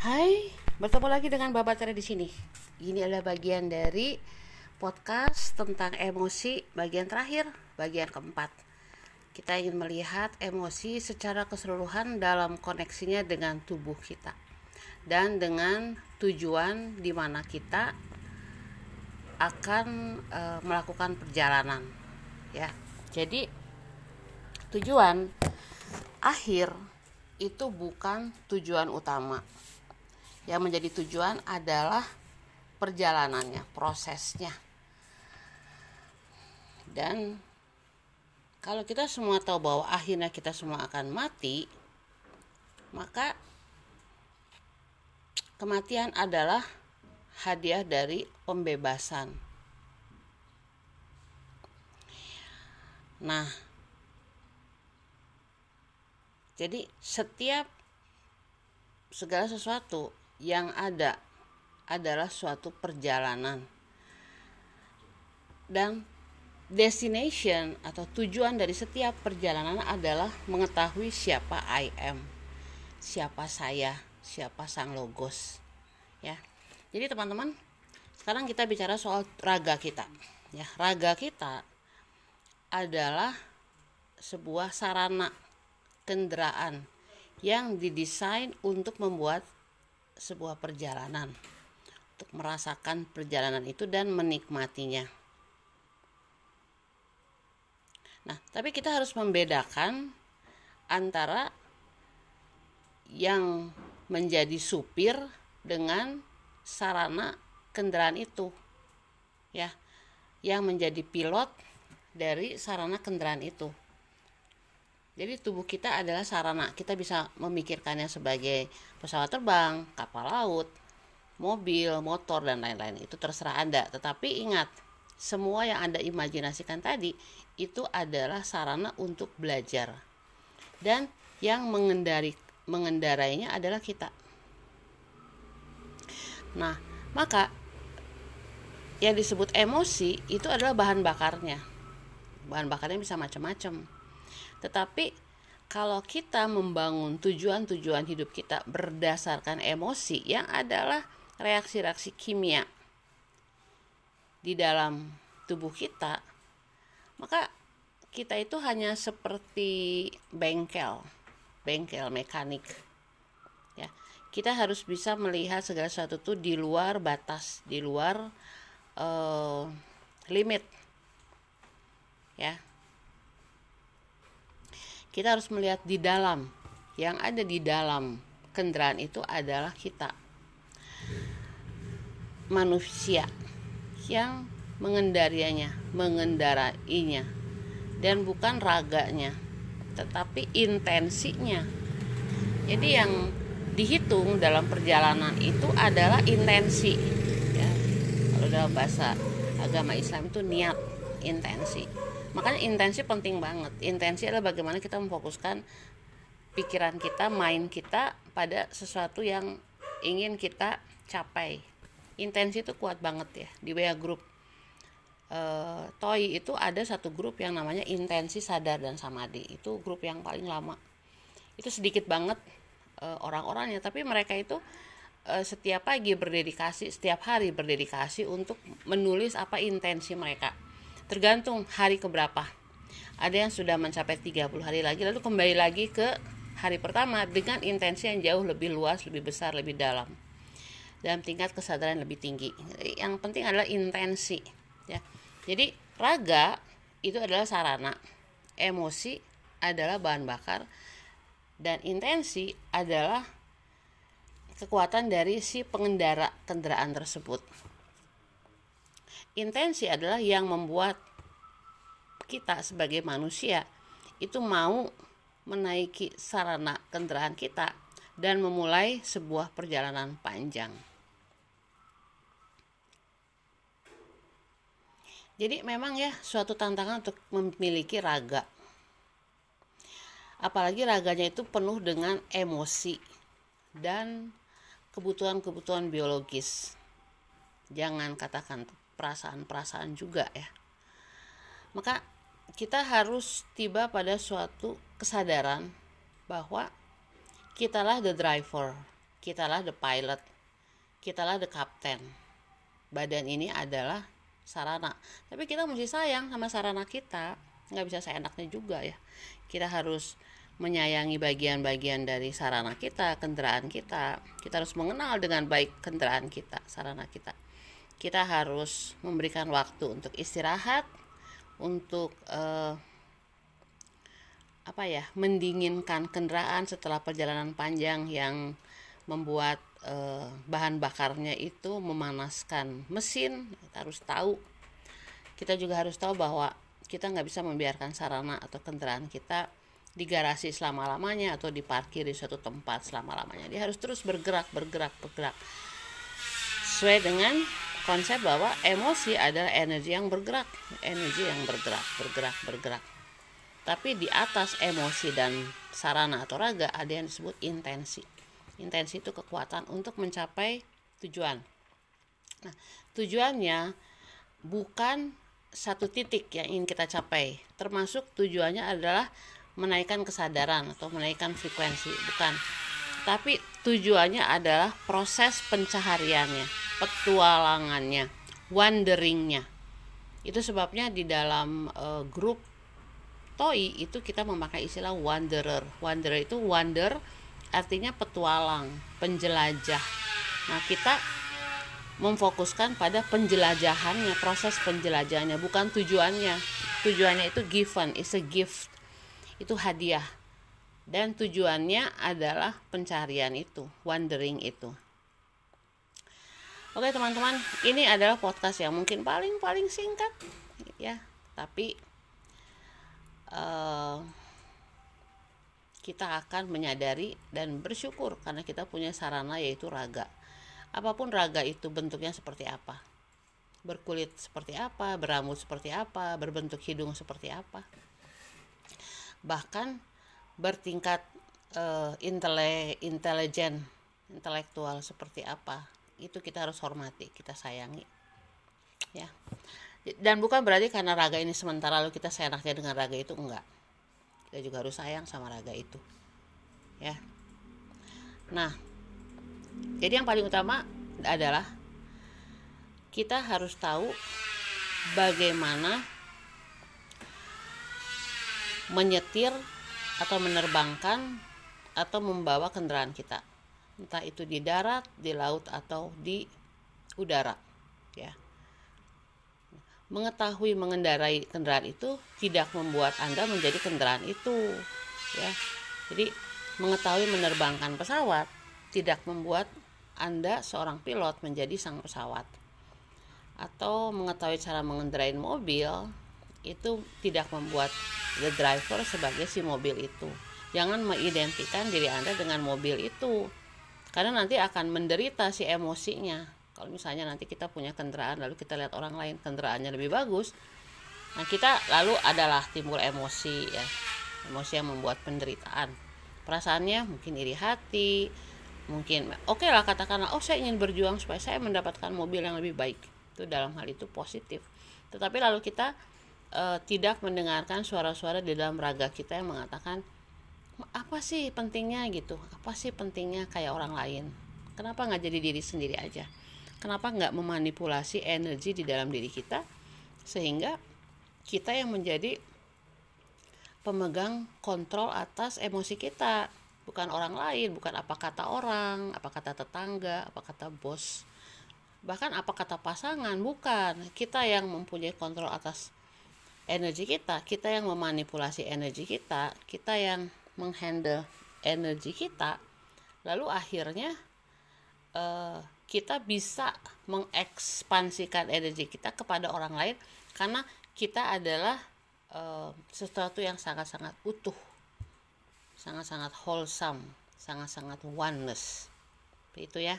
Hai, bertemu lagi dengan Bapak Tere di sini. Ini adalah bagian dari podcast tentang emosi bagian terakhir, bagian keempat. Kita ingin melihat emosi secara keseluruhan dalam koneksinya dengan tubuh kita dan dengan tujuan di mana kita akan e, melakukan perjalanan. Ya, jadi tujuan akhir itu bukan tujuan utama yang menjadi tujuan adalah perjalanannya, prosesnya. Dan kalau kita semua tahu bahwa akhirnya kita semua akan mati, maka kematian adalah hadiah dari pembebasan. Nah, jadi setiap segala sesuatu yang ada adalah suatu perjalanan. Dan destination atau tujuan dari setiap perjalanan adalah mengetahui siapa I am siapa saya siapa sang logos ya. Jadi teman-teman sekarang kita bicara soal raga kita ya. Raga kita adalah sebuah sarana kendaraan yang didesain untuk membuat sebuah perjalanan untuk merasakan perjalanan itu dan menikmatinya. Nah, tapi kita harus membedakan antara yang menjadi supir dengan sarana kendaraan itu. Ya. Yang menjadi pilot dari sarana kendaraan itu. Jadi tubuh kita adalah sarana. Kita bisa memikirkannya sebagai pesawat terbang, kapal laut, mobil, motor dan lain-lain. Itu terserah Anda. Tetapi ingat, semua yang Anda imajinasikan tadi itu adalah sarana untuk belajar. Dan yang mengendari mengendarainya adalah kita. Nah, maka yang disebut emosi itu adalah bahan bakarnya. Bahan bakarnya bisa macam-macam tetapi kalau kita membangun tujuan-tujuan hidup kita berdasarkan emosi yang adalah reaksi-reaksi kimia di dalam tubuh kita, maka kita itu hanya seperti bengkel, bengkel mekanik. Ya, kita harus bisa melihat segala sesuatu itu di luar batas, di luar uh, limit. Ya, kita harus melihat di dalam. Yang ada di dalam kendaraan itu adalah kita. Manusia yang mengendarianya mengendarainya dan bukan raganya tetapi intensinya. Jadi yang dihitung dalam perjalanan itu adalah intensi ya. Kalau dalam bahasa agama Islam itu niat intensi makanya intensi penting banget. Intensi adalah bagaimana kita memfokuskan pikiran kita main kita pada sesuatu yang ingin kita capai. Intensi itu kuat banget ya di WA group. Uh, Toy itu ada satu grup yang namanya intensi sadar dan samadhi. Itu grup yang paling lama. Itu sedikit banget uh, orang-orangnya. Tapi mereka itu uh, setiap pagi berdedikasi setiap hari berdedikasi untuk menulis apa intensi mereka tergantung hari keberapa. Ada yang sudah mencapai 30 hari lagi lalu kembali lagi ke hari pertama dengan intensi yang jauh lebih luas lebih besar lebih dalam. Dalam tingkat kesadaran lebih tinggi. Yang penting adalah intensi ya. Jadi raga itu adalah sarana emosi adalah bahan bakar dan intensi adalah kekuatan dari si pengendara kendaraan tersebut. Intensi adalah yang membuat kita sebagai manusia itu mau menaiki sarana kendaraan kita dan memulai sebuah perjalanan panjang. Jadi memang ya suatu tantangan untuk memiliki raga. Apalagi raganya itu penuh dengan emosi dan kebutuhan-kebutuhan biologis. Jangan katakan perasaan-perasaan juga ya maka kita harus tiba pada suatu kesadaran bahwa kitalah the driver kitalah the pilot kitalah the captain badan ini adalah sarana tapi kita mesti sayang sama sarana kita nggak bisa seenaknya juga ya kita harus menyayangi bagian-bagian dari sarana kita, kendaraan kita. Kita harus mengenal dengan baik kendaraan kita, sarana kita. Kita harus memberikan waktu untuk istirahat, untuk uh, apa ya, mendinginkan kendaraan setelah perjalanan panjang yang membuat uh, bahan bakarnya itu memanaskan mesin. Kita harus tahu. Kita juga harus tahu bahwa kita nggak bisa membiarkan sarana atau kendaraan kita di garasi selama-lamanya atau diparkir di suatu tempat selama-lamanya. Dia harus terus bergerak, bergerak, bergerak. Sesuai dengan konsep bahwa emosi adalah energi yang bergerak, energi yang bergerak, bergerak, bergerak. Tapi di atas emosi dan sarana atau raga ada yang disebut intensi. Intensi itu kekuatan untuk mencapai tujuan. Nah, tujuannya bukan satu titik yang ingin kita capai, termasuk tujuannya adalah menaikkan kesadaran atau menaikkan frekuensi bukan tapi tujuannya adalah proses pencahariannya petualangannya wanderingnya. Itu sebabnya di dalam uh, grup TOI itu kita memakai istilah wanderer. Wanderer itu wander artinya petualang penjelajah. Nah kita memfokuskan pada penjelajahannya proses penjelajahannya bukan tujuannya. Tujuannya itu given is a gift. Itu hadiah dan tujuannya adalah pencarian itu, wandering itu. Oke teman-teman, ini adalah podcast yang mungkin paling paling singkat ya, tapi uh, kita akan menyadari dan bersyukur karena kita punya sarana yaitu raga. Apa pun raga itu bentuknya seperti apa, berkulit seperti apa, berambut seperti apa, berbentuk hidung seperti apa bahkan bertingkat uh, intele intelijen intelektual seperti apa itu kita harus hormati kita sayangi. Ya. Dan bukan berarti karena raga ini sementara lalu kita seenaknya dengan raga itu enggak. Kita juga harus sayang sama raga itu. Ya. Nah jadi yang paling utama adalah kita harus tahu bagaimana menyetir atau menerbangkan atau membawa kendaraan kita entah itu di darat, di laut atau di udara ya. Mengetahui mengendarai kendaraan itu tidak membuat Anda menjadi kendaraan itu ya. Jadi mengetahui menerbangkan pesawat tidak membuat Anda seorang pilot menjadi sang pesawat. Atau mengetahui cara mengendarai mobil itu tidak membuat the driver sebagai si mobil itu. Jangan mengidentikan diri Anda dengan mobil itu. Karena nanti akan menderita si emosinya. Kalau misalnya nanti kita punya kendaraan lalu kita lihat orang lain kendaraannya lebih bagus, nah kita lalu adalah timbul emosi ya. Emosi yang membuat penderitaan. Perasaannya mungkin iri hati, mungkin oke okay lah katakanlah oh saya ingin berjuang supaya saya mendapatkan mobil yang lebih baik. Itu dalam hal itu positif. Tetapi lalu kita uh, tidak mendengarkan suara-suara di dalam raga kita yang mengatakan apa sih pentingnya? gitu. Apa sih pentingnya kayak orang lain? Kenapa nggak jadi diri sendiri aja? Kenapa nggak memanipulasi energi di dalam diri kita sehingga kita yang menjadi pemegang kontrol atas emosi kita? Bukan orang lain bukan apa kata orang apa kata tetangga apa kata bos bahkan apa kata pasangan bukan. Kita yang mempunyai kontrol atas energi kita kita yang memanipulasi energi kita kita yang menghandle energi kita lalu akhirnya uh, kita bisa mengekspansikan energi kita kepada orang lain karena kita adalah uh, sesuatu yang sangat-sangat utuh sangat-sangat wholesome sangat-sangat oneness. Itu ya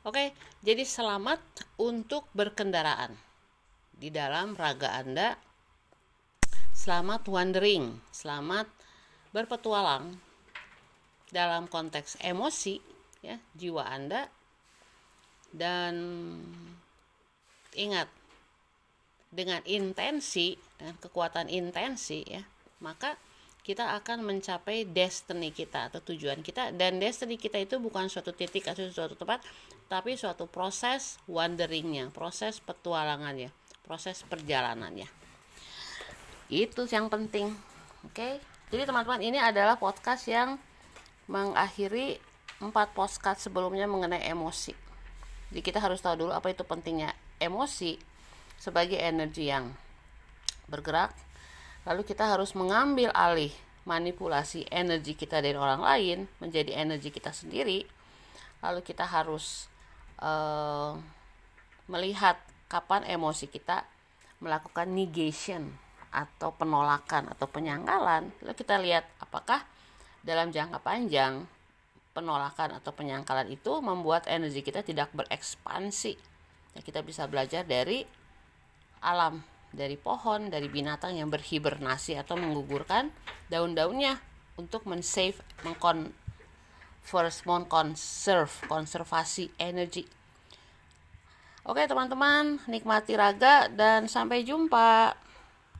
Oke, jadi selamat untuk berkendaraan di dalam raga Anda. Selamat wandering, selamat berpetualang dalam konteks emosi ya, jiwa Anda dan ingat dengan intensi dengan kekuatan intensi ya, maka kita akan mencapai destiny kita atau tujuan kita. Dan destiny kita itu bukan suatu titik atau suatu tempat tapi suatu proses wanderingnya proses petualangannya proses perjalanannya. Itu yang penting. Oke? Okay? jadi teman-teman ini adalah podcast yang mengakhiri empat postcard sebelumnya mengenai emosi. Jadi kita harus tahu dulu apa itu pentingnya emosi sebagai energi yang bergerak lalu kita harus mengambil alih manipulasi energi kita dari orang lain menjadi energi kita sendiri. Lalu kita harus uh, melihat kapan emosi kita melakukan negation atau penolakan atau penyangkalan lalu kita lihat apakah dalam jangka panjang penolakan atau penyangkalan itu membuat energi kita tidak berekspansi. Ya, kita bisa belajar dari alam dari pohon, dari binatang yang berhibernasi atau menggugurkan daun-daunnya untuk men-save, mengkon first conserve, konservasi energi. Oke teman-teman, nikmati raga dan sampai jumpa.